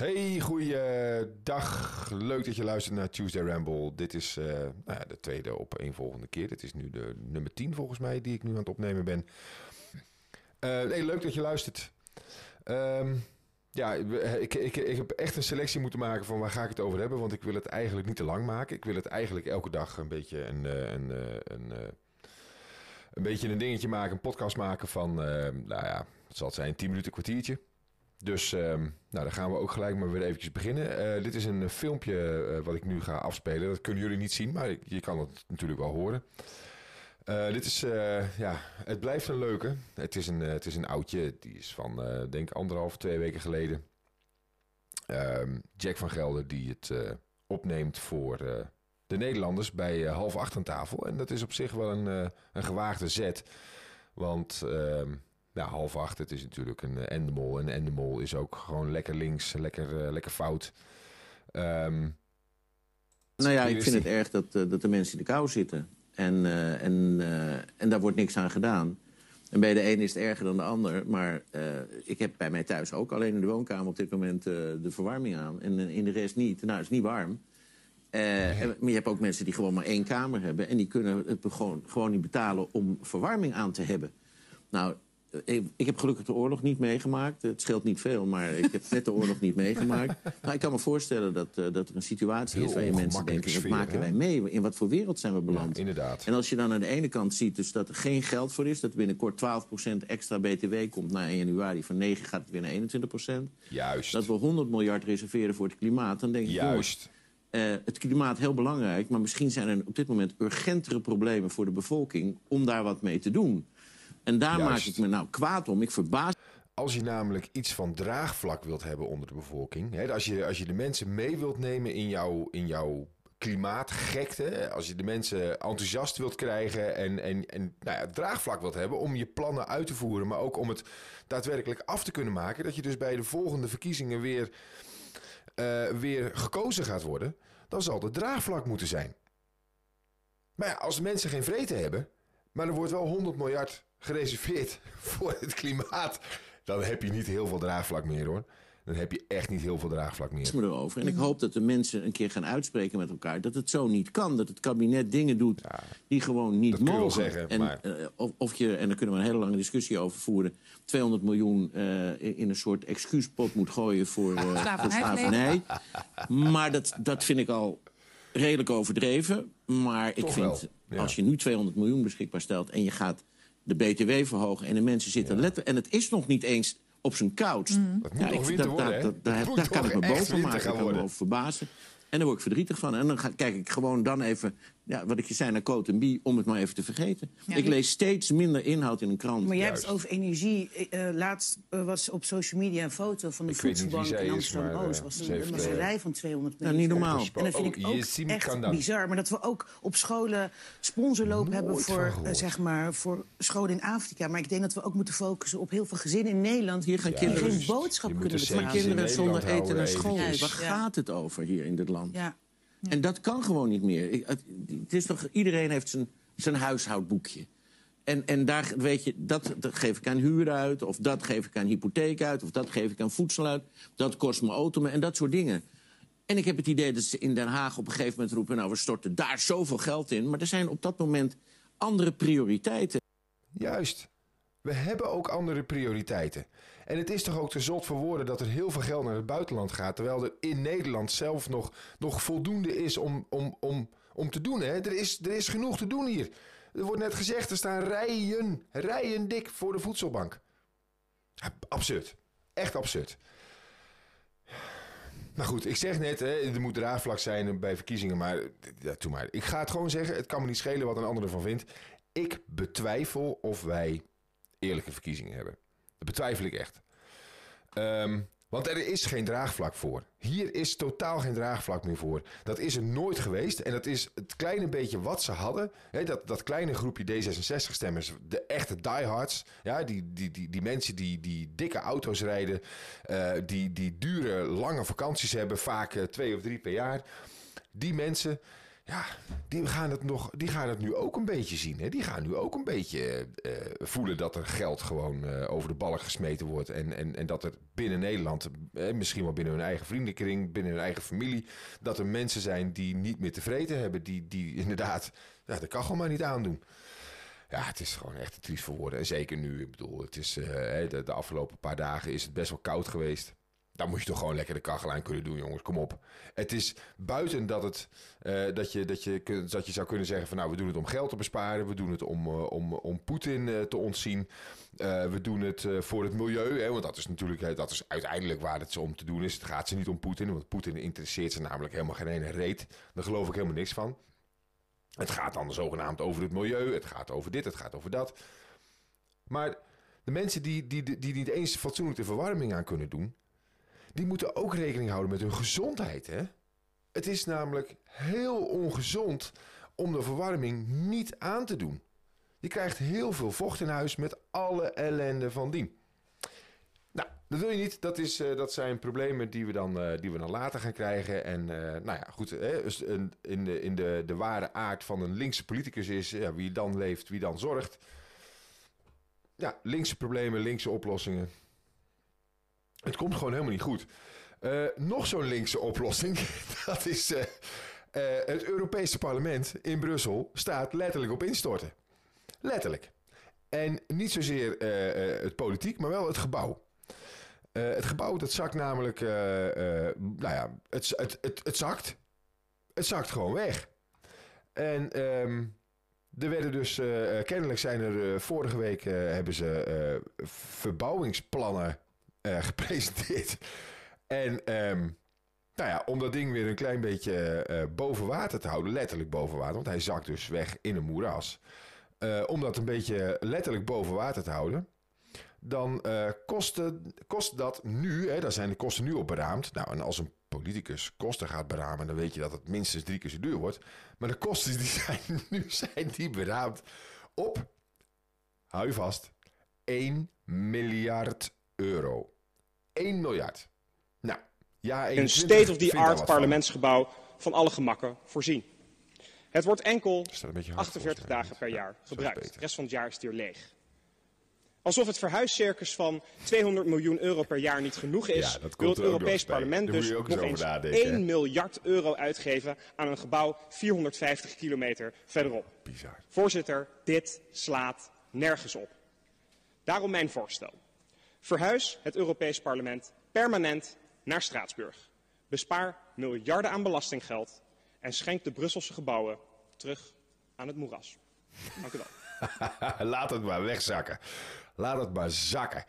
Hey, goeiedag. Leuk dat je luistert naar Tuesday Ramble. Dit is uh, nou ja, de tweede op een volgende keer. Dit is nu de nummer 10 volgens mij die ik nu aan het opnemen ben. Nee, leuk dat je luistert. Um, ja, ik, ik, ik heb echt een selectie moeten maken van waar ga ik het over hebben. Want ik wil het eigenlijk niet te lang maken. Ik wil het eigenlijk elke dag een beetje een, een, een, een, een beetje een dingetje maken. Een podcast maken van, uh, nou ja, het zal zijn, 10 minuten, kwartiertje. Dus um, nou, dan gaan we ook gelijk maar weer eventjes beginnen. Uh, dit is een filmpje uh, wat ik nu ga afspelen. Dat kunnen jullie niet zien, maar je kan het natuurlijk wel horen. Uh, dit is, ja, het blijft een leuke. Het is een, het is een oudje. Die is van, denk anderhalf, twee weken geleden. Um, Jack van Gelder die het opneemt voor de Nederlanders bij half acht aan tafel. En dat is op zich wel een, een gewaagde zet. Want... Ja, half acht, het is natuurlijk een uh, endemol. En endemol is ook gewoon lekker links, lekker, uh, lekker fout. Um, nou ja, ik vind het erg dat, uh, dat de mensen in de kou zitten. En, en, en daar wordt niks aan gedaan. En bij de ene is het erger dan de ander. Maar ik heb bij mij thuis ook alleen in de woonkamer op dit moment de verwarming aan. En in de rest niet. Nou, het is niet warm. Maar je hebt ook mensen die gewoon maar één kamer hebben. En die kunnen het gewoon, gewoon niet betalen om verwarming aan te hebben. Nou, ik heb gelukkig de oorlog niet meegemaakt. Het scheelt niet veel, maar ik heb net de oorlog niet meegemaakt. Maar ik kan me voorstellen dat, uh, dat er een situatie Heel is waarin mensen denken... wat maken wij mee? In wat voor wereld zijn we beland? Ja, inderdaad. En als je dan aan de ene kant ziet dus dat er geen geld voor is... dat binnenkort 12% extra BTW komt na 1 januari. Van 9 gaat het weer naar 21%. Juist. Dat we 100 miljard reserveren voor het klimaat. Dan denk ik, Juist. Uh, het klimaat heel belangrijk, maar misschien zijn er op dit moment urgentere problemen voor de bevolking om daar wat mee te doen. En daar Juist. maak ik me nou kwaad om. Ik verbaas. Als je namelijk iets van draagvlak wilt hebben onder de bevolking. Hè, als, je, als je de mensen mee wilt nemen in jouw, in jouw klimaatgekte. Als je de mensen enthousiast wilt krijgen en, en, en nou ja, draagvlak wilt hebben om je plannen uit te voeren. Maar ook om het daadwerkelijk af te kunnen maken. Dat je dus bij de volgende verkiezingen weer, uh, weer gekozen gaat worden. Dan zal er draagvlak moeten zijn. Maar ja, als mensen geen vreten hebben. Maar er wordt wel 100 miljard gereserveerd voor het klimaat, dan heb je niet heel veel draagvlak meer hoor. Dan heb je echt niet heel veel draagvlak meer. me erover. En ik hoop dat de mensen een keer gaan uitspreken met elkaar dat het zo niet kan. Dat het kabinet dingen doet ja, die gewoon niet dat mogen. Zeggen, en, maar... uh, of, of, je, en daar kunnen we een hele lange discussie over voeren. 200 miljoen uh, in een soort excuuspot moet gooien voor, uh, slavernij. maar dat, dat vind ik al redelijk overdreven. Maar Toch ik vind, ja. als je nu 200 miljoen beschikbaar stelt en je gaat de BTW verhogen en de mensen zitten ja. letten. En het is nog niet eens op zijn koud. Mm. Dat moet ja, winter dat, worden, dat, dat, daar, daar kan ik me boven maken, ik kan me over verbazen. En daar word ik verdrietig van. En dan ga, kijk ik gewoon dan even, ja, wat ik je zei, naar Cote B, om het maar even te vergeten. Ja, ik lees steeds minder inhoud in een krant. Maar jij hebt het over energie. Uh, laatst uh, was op social media een foto van de voedselbank in Amsterdam-Oost. was een, rij van 200 miljoen. Ja, niet normaal. En dat vind ik ook oh, echt bizar. Maar dat we ook op scholen sponsorloop Nooit hebben voor, uh, zeg maar, voor scholen in Afrika. Maar ik denk dat we ook moeten focussen op heel veel gezinnen in Nederland... Hier gaan die kinderen, geen boodschap kunnen betalen. kinderen zonder eten naar school. Waar gaat het over hier in dit land? Ja. En dat kan gewoon niet meer. Het, is toch, iedereen heeft zijn, zijn huishoudboekje. En, en daar weet je, dat, dat, geef ik aan huur uit, of dat geef ik aan hypotheek uit, of dat geef ik aan voedsel uit. Dat kost mijn auto en dat soort dingen. En ik heb het idee dat ze in Den Haag op een gegeven moment roepen... nou, we storten daar zoveel geld in. Maar er zijn op dat moment andere prioriteiten. Juist. We hebben ook andere prioriteiten. En het is toch ook te zot voor woorden dat er heel veel geld naar het buitenland gaat... terwijl er in Nederland zelf nog, nog voldoende is om, om, om, om te doen. Hè? Er, is, er is genoeg te doen hier. Er wordt net gezegd, er staan rijen, rijen dik voor de voedselbank. Absurd. Echt absurd. Nou goed, ik zeg net, hè, er moet draagvlak zijn bij verkiezingen, maar ja, maar. Ik ga het gewoon zeggen, het kan me niet schelen wat een ander ervan vindt. Ik betwijfel of wij eerlijke verkiezingen hebben. Dat betwijfel ik echt. Um, want er is geen draagvlak voor. Hier is totaal geen draagvlak meer voor. Dat is er nooit geweest. En dat is het kleine beetje wat ze hadden. Hè, dat, dat kleine groepje D66-stemmers, de echte diehards. Ja, die, die, die, die mensen die, die dikke auto's rijden. Uh, die, die dure, lange vakanties hebben. Vaak uh, twee of drie per jaar. Die mensen, ja, die gaan het, nog, die gaan het nu ook een beetje zien. Hè? Die gaan nu ook een beetje uh, voelen dat er geld gewoon uh, over de balk gesmeten wordt. En, en, en dat er binnen Nederland, eh, misschien wel binnen hun eigen vriendenkring, binnen hun eigen familie, dat er mensen zijn die niet meer tevreden hebben. Die, die inderdaad ja, de kachel maar niet aandoen. Ja, het is gewoon echt triest voor woorden. En zeker nu, ik bedoel, het is, de afgelopen paar dagen is het best wel koud geweest. Dan moet je toch gewoon lekker de kachel aan kunnen doen, jongens. Kom op. Het is buiten dat, het, uh, dat, je, dat, je, dat je zou kunnen zeggen van nou, we doen het om geld te besparen. We doen het om, uh, om, om Poetin uh, te ontzien. we doen het voor het milieu. Hè, want dat is natuurlijk dat is uiteindelijk waar het om te doen is. Het gaat ze niet om Poetin. Want Poetin interesseert ze namelijk helemaal geen ene reet. Daar geloof ik helemaal niks van. Het gaat dan zogenaamd over het milieu. Het gaat over dit, het gaat over dat. Maar de mensen die, die, die, die niet eens fatsoenlijk de verwarming aan kunnen doen die moeten ook rekening houden met hun gezondheid. Hè? Het is namelijk heel ongezond om de verwarming niet aan te doen. Je krijgt heel veel vocht in huis met alle ellende van dien. Nou, dat wil je niet. Dat, is, uh, dat zijn problemen die we, dan, uh, die we dan later gaan krijgen. En uh, nou ja, goed. Dus in de, in de, de ware aard van een linkse politicus is ja, wie dan leeft, wie dan zorgt. Ja, linkse problemen, linkse oplossingen. Het komt gewoon helemaal niet goed. Uh, nog zo'n linkse oplossing. Dat is. Uh, uh, het Europese parlement in Brussel staat letterlijk op instorten. Letterlijk. En niet zozeer het politiek, maar wel het gebouw. het gebouw dat zakt namelijk. nou ja, het, het, het, het zakt. Het zakt gewoon weg. En. Um, er werden dus, kennelijk zijn er vorige week hebben ze verbouwingsplannen uh, gepresenteerd. En um, nou ja, om dat ding weer een klein beetje uh, boven water te houden, letterlijk boven water, want hij zakt dus weg in een moeras. Uh, om dat een beetje letterlijk boven water te houden, dan kost, kost dat nu, hè, daar zijn de kosten nu op beraamd. Nou, en als een politicus kosten gaat beramen, dan weet je dat het minstens drie keer zo duur wordt. Maar de kosten die zijn nu zijn die beraamd op, hou je vast, 1 miljard euro. 1 miljard. Nou, ja, een state-of-the-art parlementsgebouw van alle gemakken voorzien. Het wordt enkel 48 dagen per jaar gebruikt. De rest van het jaar is het hier leeg. Alsof het verhuiscircus van 200 miljoen euro per jaar niet genoeg is, ja, wil het Europees Parlement dus nog eens 1 miljard euro uitgeven aan een gebouw 450 kilometer verderop. Bizar. Voorzitter, dit slaat nergens op. Daarom mijn voorstel. Verhuis het Europees Parlement permanent naar Straatsburg. Bespaar miljarden aan belastinggeld en schenk de Brusselse gebouwen terug aan het moeras. Dank u wel. Laat het maar wegzakken. Laat het maar zakken.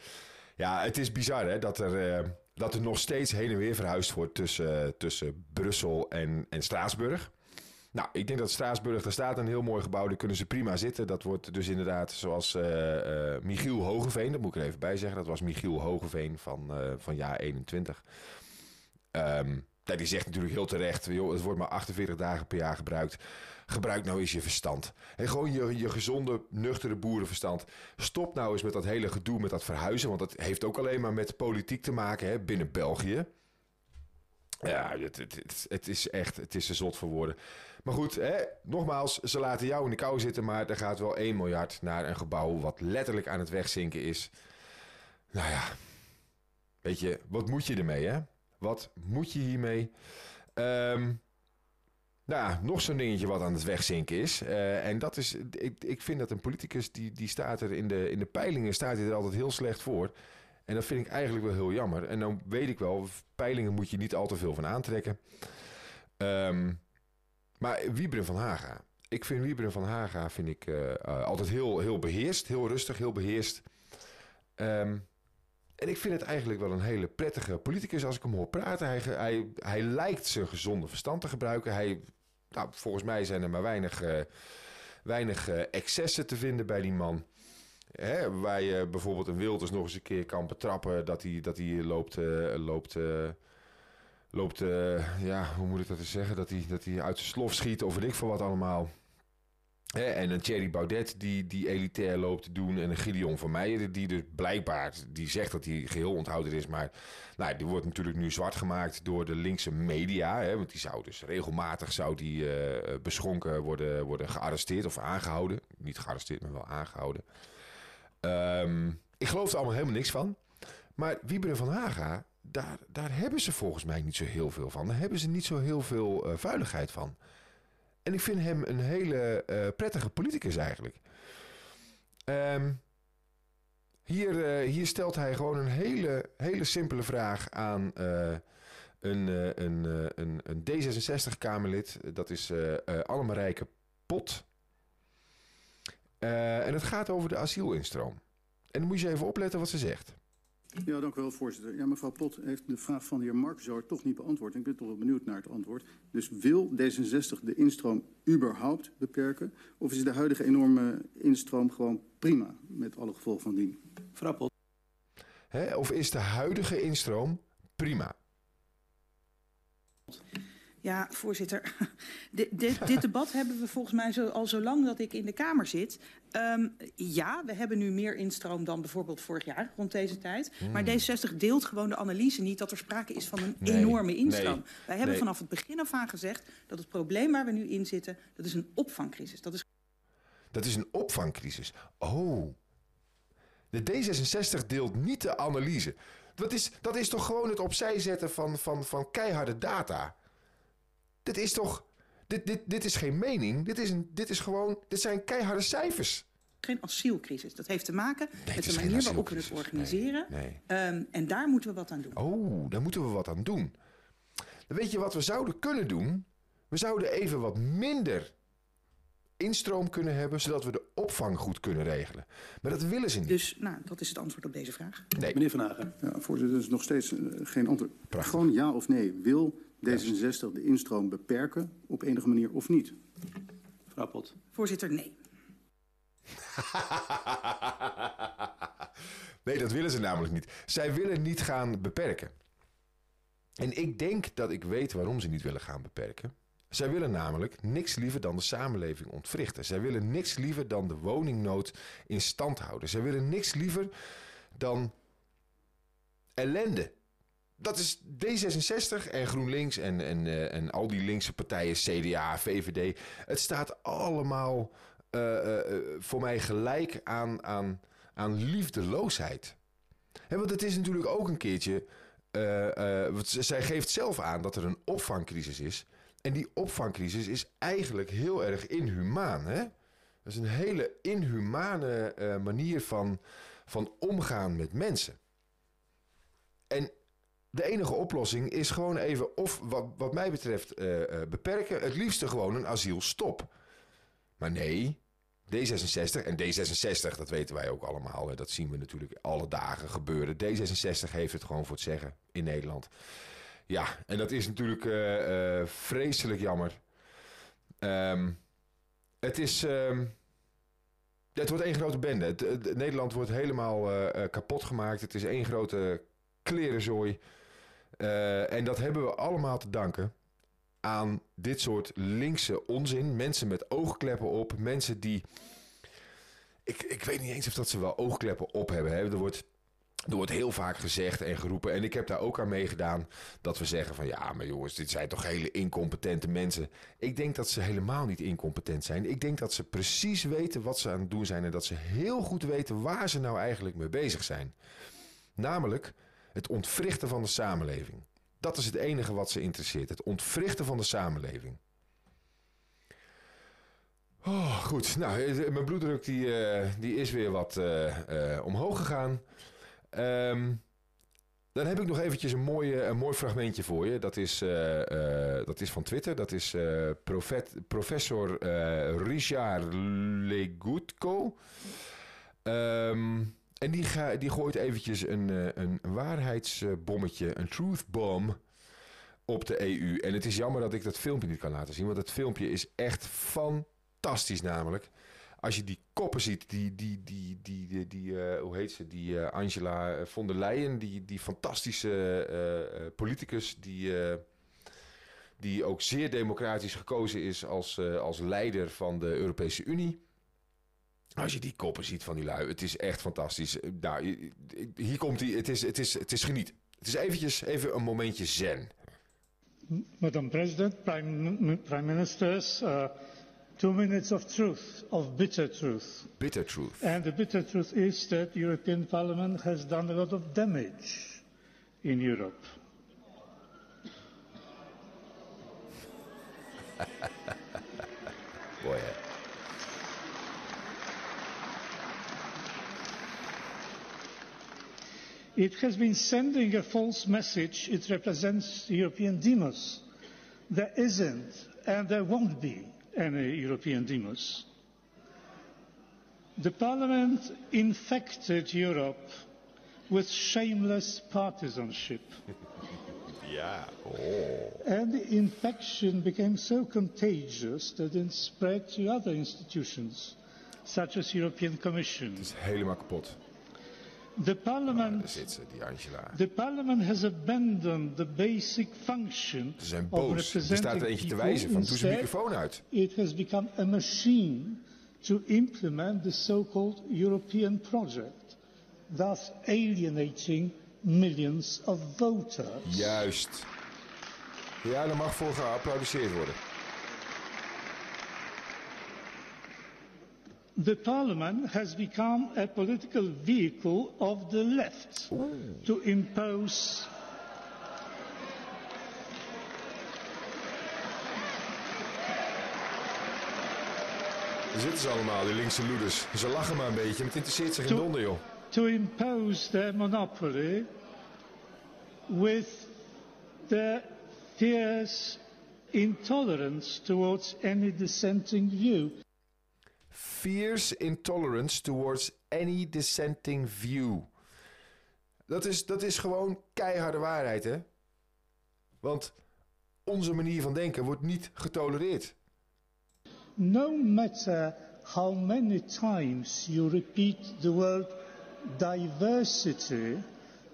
Ja, het is bizar hè, dat, er, uh, dat nog steeds heen en weer verhuisd wordt tussen, tussen Brussel en, en Straatsburg. Nou, ik denk dat Straatsburg, daar staat een heel mooi gebouw, daar kunnen ze prima zitten. Dat wordt dus inderdaad zoals uh, uh, Michiel Hogeveen, dat moet ik er even bij zeggen. Dat was Michiel Hogeveen van, uh, van jaar 21. Um, die zegt natuurlijk heel terecht, joh, het wordt maar 48 dagen per jaar gebruikt. Gebruik nou eens je verstand. En gewoon je, je gezonde, nuchtere boerenverstand. Stop nou eens met dat hele gedoe met dat verhuizen. Want dat heeft ook alleen maar met politiek te maken hè, binnen België. Ja, het, het, is echt, het is een zot voor woorden. Maar goed, hè, nogmaals, ze laten jou in de kou zitten, maar er gaat wel 1 miljard naar een gebouw wat letterlijk aan het wegzinken is. Nou ja, weet je, wat moet je ermee, hè? Wat moet je hiermee? Um, nou, nog zo'n dingetje wat aan het wegzinken is. Uh, en dat is, ik, ik vind dat een politicus, die, die staat er in de, in de peilingen, staat hij er altijd heel slecht voor. En dat vind ik eigenlijk wel heel jammer. En dan weet ik wel, peilingen moet je niet al te veel van aantrekken. Um, maar Wiebren van Haga. Ik vind Wiebren van Haga vind ik, uh, altijd heel, heel beheerst. Heel rustig, heel beheerst. Um, en ik vind het eigenlijk wel een hele prettige politicus als ik hem hoor praten. Hij, hij, hij lijkt zijn gezonde verstand te gebruiken. Hij, nou, volgens mij zijn er maar weinig, uh, weinig excessen te vinden bij die man. Hè, waar je bijvoorbeeld een Wilders nog eens een keer kan betrappen dat hij, dat hij loopt, loopt loopt, uh, ja, hoe moet ik dat eens zeggen? Dat hij, dat hij uit zijn slof schiet of weet ik veel wat allemaal. en een Thierry Baudet die, die elitair loopt te doen. En een Gideon van Meijer die dus blijkbaar die zegt dat hij geheel onthouden is. Maar nou, die wordt natuurlijk nu zwart gemaakt door de linkse media. Hè, want die zou dus regelmatig zou die, beschonken worden, worden gearresteerd of aangehouden. Niet gearresteerd, maar wel aangehouden. Um, ik geloof er allemaal helemaal niks van. Maar Wieberen van Haga, daar, daar hebben ze volgens mij niet zo heel veel van. Daar hebben ze niet zo heel veel uh, vuiligheid van. En ik vind hem een hele uh, prettige politicus eigenlijk. Um, hier, uh, hier stelt hij gewoon een hele, hele simpele vraag aan een, een, een, een D66-Kamerlid. Dat is Annemarijke Pot. En het gaat over de asielinstroom. En dan moet je even opletten wat ze zegt. Ja, dank u wel, voorzitter. Ja, mevrouw Pot heeft de vraag van de heer Markzoor toch niet beantwoord. Ik ben toch wel benieuwd naar het antwoord. Dus wil D66 de instroom überhaupt beperken? Of is de huidige enorme instroom gewoon prima, met alle gevolgen van dien? Mevrouw Pot. Hè, of is de huidige instroom prima? Ja, voorzitter. dit, dit, dit, debat hebben we volgens mij zo, al zo lang dat ik in de Kamer zit. Um, ja, we hebben nu meer instroom dan bijvoorbeeld vorig jaar rond deze tijd. Hmm. Maar D66 deelt gewoon de analyse niet dat er sprake is van een nee, enorme instroom. Nee, Wij hebben nee. vanaf het begin af aan gezegd dat het probleem waar we nu in zitten, dat is een opvangcrisis. Dat is, dat is een opvangcrisis. Oh. De D66 deelt niet de analyse. Dat is, dat is toch gewoon het opzij zetten van, van, van keiharde data. Dit is toch. Dit, dit, dit is geen mening. Dit is, een, dit is gewoon. Dit zijn keiharde cijfers. Geen asielcrisis. Dat heeft te maken nee, met de manier waarop we het organiseren. Nee, nee. Um, en daar moeten we wat aan doen. Oh, daar moeten we wat aan doen. Dan weet je wat we zouden kunnen doen? We zouden even wat minder instroom kunnen hebben, zodat we de opvang goed kunnen regelen. Maar dat willen ze niet. Dus nou, dat is het antwoord op deze vraag. Nee. Meneer Van Hagen. Ja, voorzitter, dat is nog steeds uh, geen antwoord. Prachtig. Gewoon ja of nee. Wil D66 de instroom beperken op enige manier of niet? Mevrouw Pot. Voorzitter, nee. nee, dat willen ze namelijk niet. Zij willen niet gaan beperken. En ik denk dat ik weet waarom ze niet willen gaan beperken. Zij willen namelijk niks liever dan de samenleving ontwrichten. Zij willen niks liever dan de woningnood in stand houden. Zij willen niks liever dan ellende dat is D66 en GroenLinks en, en, uh, en al die linkse partijen, CDA, VVD. Het staat allemaal uh, uh, voor mij gelijk aan, aan, aan liefdeloosheid. He, want het is natuurlijk ook een keertje. zij geeft zelf aan dat er een opvangcrisis is. En die opvangcrisis is eigenlijk heel erg inhumaan. Hè? Dat is een hele inhumane manier van, van omgaan met mensen. En de enige oplossing is gewoon even, of wat, wat mij betreft, uh, uh, beperken. Het liefste gewoon een asielstop. Maar nee, D66 en D66, dat weten wij ook allemaal. Dat zien we natuurlijk alle dagen gebeuren. D66 heeft het gewoon voor het zeggen in Nederland. Ja, en dat is natuurlijk uh, vreselijk jammer. Um, het is. Um, wordt één grote bende. Het, Nederland wordt helemaal kapot gemaakt. Het is één grote klerenzooi. Uh, en dat hebben we allemaal te danken aan dit soort linkse onzin. Mensen met oogkleppen op. Mensen die... Ik, ik weet niet eens of dat ze wel oogkleppen op hebben. Hè. Er, wordt, er wordt heel vaak gezegd en geroepen. En ik heb daar ook aan meegedaan. Dat we zeggen van ja, maar jongens, dit zijn toch hele incompetente mensen. Ik denk dat ze helemaal niet incompetent zijn. Ik denk dat ze precies weten wat ze aan het doen zijn. En dat ze heel goed weten waar ze nou eigenlijk mee bezig zijn. Namelijk het ontwrichten van de samenleving. Dat is het enige wat ze interesseert. Het ontwrichten van de samenleving. Oh, goed. Nou, eh, mijn bloeddruk die, uh, die is weer wat uh, omhoog gegaan. Um, dan heb ik nog eventjes een, mooie, een mooi fragmentje voor je. Dat is, dat is van Twitter. Dat is professor Richard Legutko. Um, en die, ga, die gooit eventjes een, eh, een waarheidsbommetje, een truth bomb op de EU. En het is jammer dat ik dat filmpje niet kan laten zien, want het filmpje is echt fantastisch namelijk. Als je die koppen ziet, die, die, die, die, die, die uh, hoe heet ze, die uh, Angela von der Leyen, die, die fantastische politicus, die, die ook zeer democratisch gekozen is als, als leider van de Europese Unie. Als je die koppen ziet van die lui, het is echt fantastisch. Nou, hier komt hij, het is, het, is, het is geniet. Het is eventjes even een momentje zen. Madam President, Prime, Prime Ministers, uh, two minutes of truth, of bitter truth. Bitter truth. And the bitter truth is that European Parliament has done a lot of damage in Europe. It has been sending a false message. It represents European demos. There isn't, and there won't be, any European demos. The Parliament infected Europe with shameless partisanship. yeah. Oh. And the infection became so contagious that it spread to other institutions, such as the European Commission. Het is helemaal kapot. The Parliament, zit ze, die Angela. The Parliament has abandoned the basic function ze zijn boos. Er staat er eentje te wijzen van doe zijn microfoon uit. It has become a machine to implement the so-called European project, thus alienating millions of voters. Juist. Ja, daar mag voor geapplaudisseerd worden. The parliament has become a political vehicle of the left to impose Daar zitten ze allemaal, die linkse loeders. Ze lachen maar een beetje, het interesseert zich geen donder, joh. To impose their monopoly with their fierce intolerance towards any dissenting view fierce intolerance towards any dissenting view. Dat is, dat is gewoon keiharde waarheid, hè? Want onze manier van denken wordt niet getolereerd. No matter how many times you repeat the word diversity,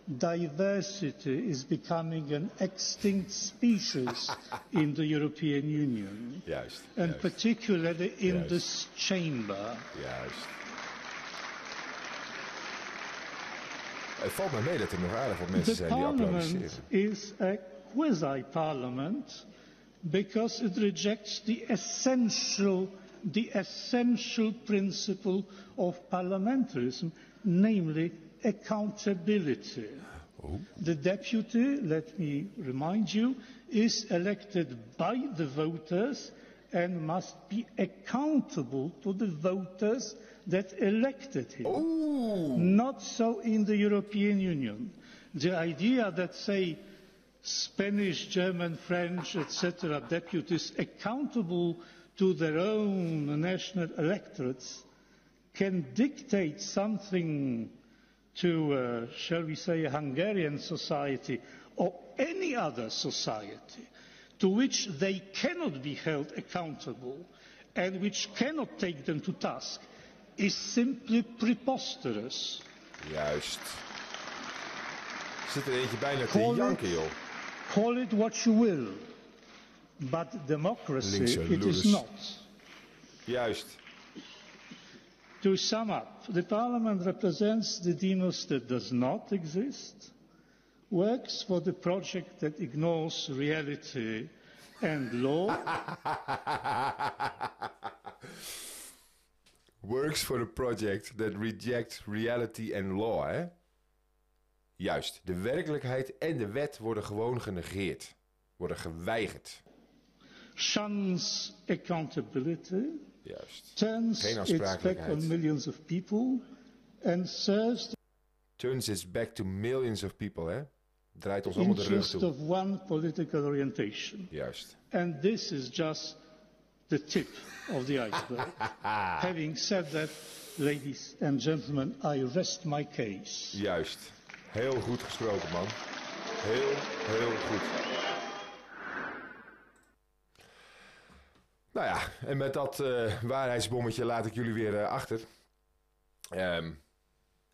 diversity is becoming an extinct species in the European Union. Juist. And juist. particularly in juist. this chamber. Juist. Het valt me mee dat er nog aardig wat mensen the zijn die applaudisseren. is a quasi-parliament because it rejects the essential, the essential principle of parliamentarism, namely accountability. Oh. The deputy, let me remind you, is elected by the voters and must be accountable to the voters that elected him. Oh. Not so in the European Union. The idea that, say, Spanish, German, French, etc., deputies accountable to their own national electorates can dictate something to, uh, shall we say, a Hungarian society or any other society to which they cannot be held accountable and which cannot take them to task is simply preposterous. Juist. Zit er eentje bijna te janken, joh. Call it what you will, but democracy it is not. Juist. To sum up, the Parliament represents the demos that does not exist, works for the project that ignores reality and law. works for the project that rejects reality and law, hè? Juist, de werkelijkheid en de wet worden gewoon genegeerd, worden geweigerd. Shuns accountability Juist. turns its back on millions of people and serves Turns its back to millions of people, hè? Draait ons allemaal de rug toe. of one political orientation. Juist. And this is just the tip of the iceberg. Having said that, ladies and gentlemen, I rest my case. Juist. Heel goed gesproken, man. Heel, heel goed. Nou ja, en met dat eh, waarheidsbommetje laat ik jullie weer eh, achter. Ehm,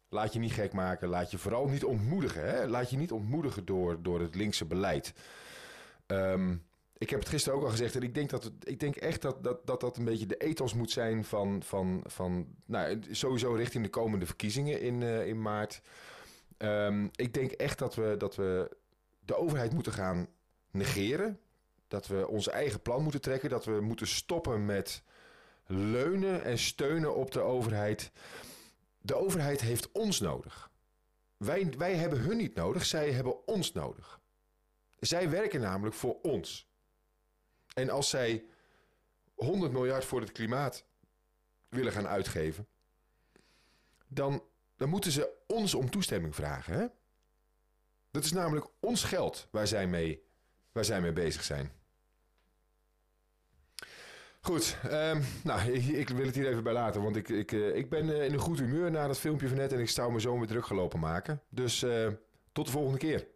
laat je niet gek maken. Laat je vooral niet ontmoedigen. Hè? Laat je niet ontmoedigen door, door het linkse beleid. Ehm, ik heb het gisteren ook al gezegd. En ik denk, dat, ik denk echt dat, dat, dat dat een beetje de ethos moet zijn van, van, van nou, sowieso richting de komende verkiezingen in, uh, in maart. Um, ik denk echt dat we, dat we de overheid moeten gaan negeren. Dat we ons eigen plan moeten trekken. Dat we moeten stoppen met leunen en steunen op de overheid. De overheid heeft ons nodig. Wij, wij hebben hun niet nodig, zij hebben ons nodig. Zij werken namelijk voor ons. En als zij 100 miljard voor het klimaat willen gaan uitgeven, dan, dan moeten ze ons om toestemming vragen. Hè? Dat is namelijk ons geld waar zij mee, waar zij mee bezig zijn. Goed, um, nou, ik, wil het hier even bij laten, want ik, ik, uh, ik ben uh, in een goed humeur na dat filmpje van net en ik zou me zo weer druk gelopen maken. Dus uh, tot de volgende keer.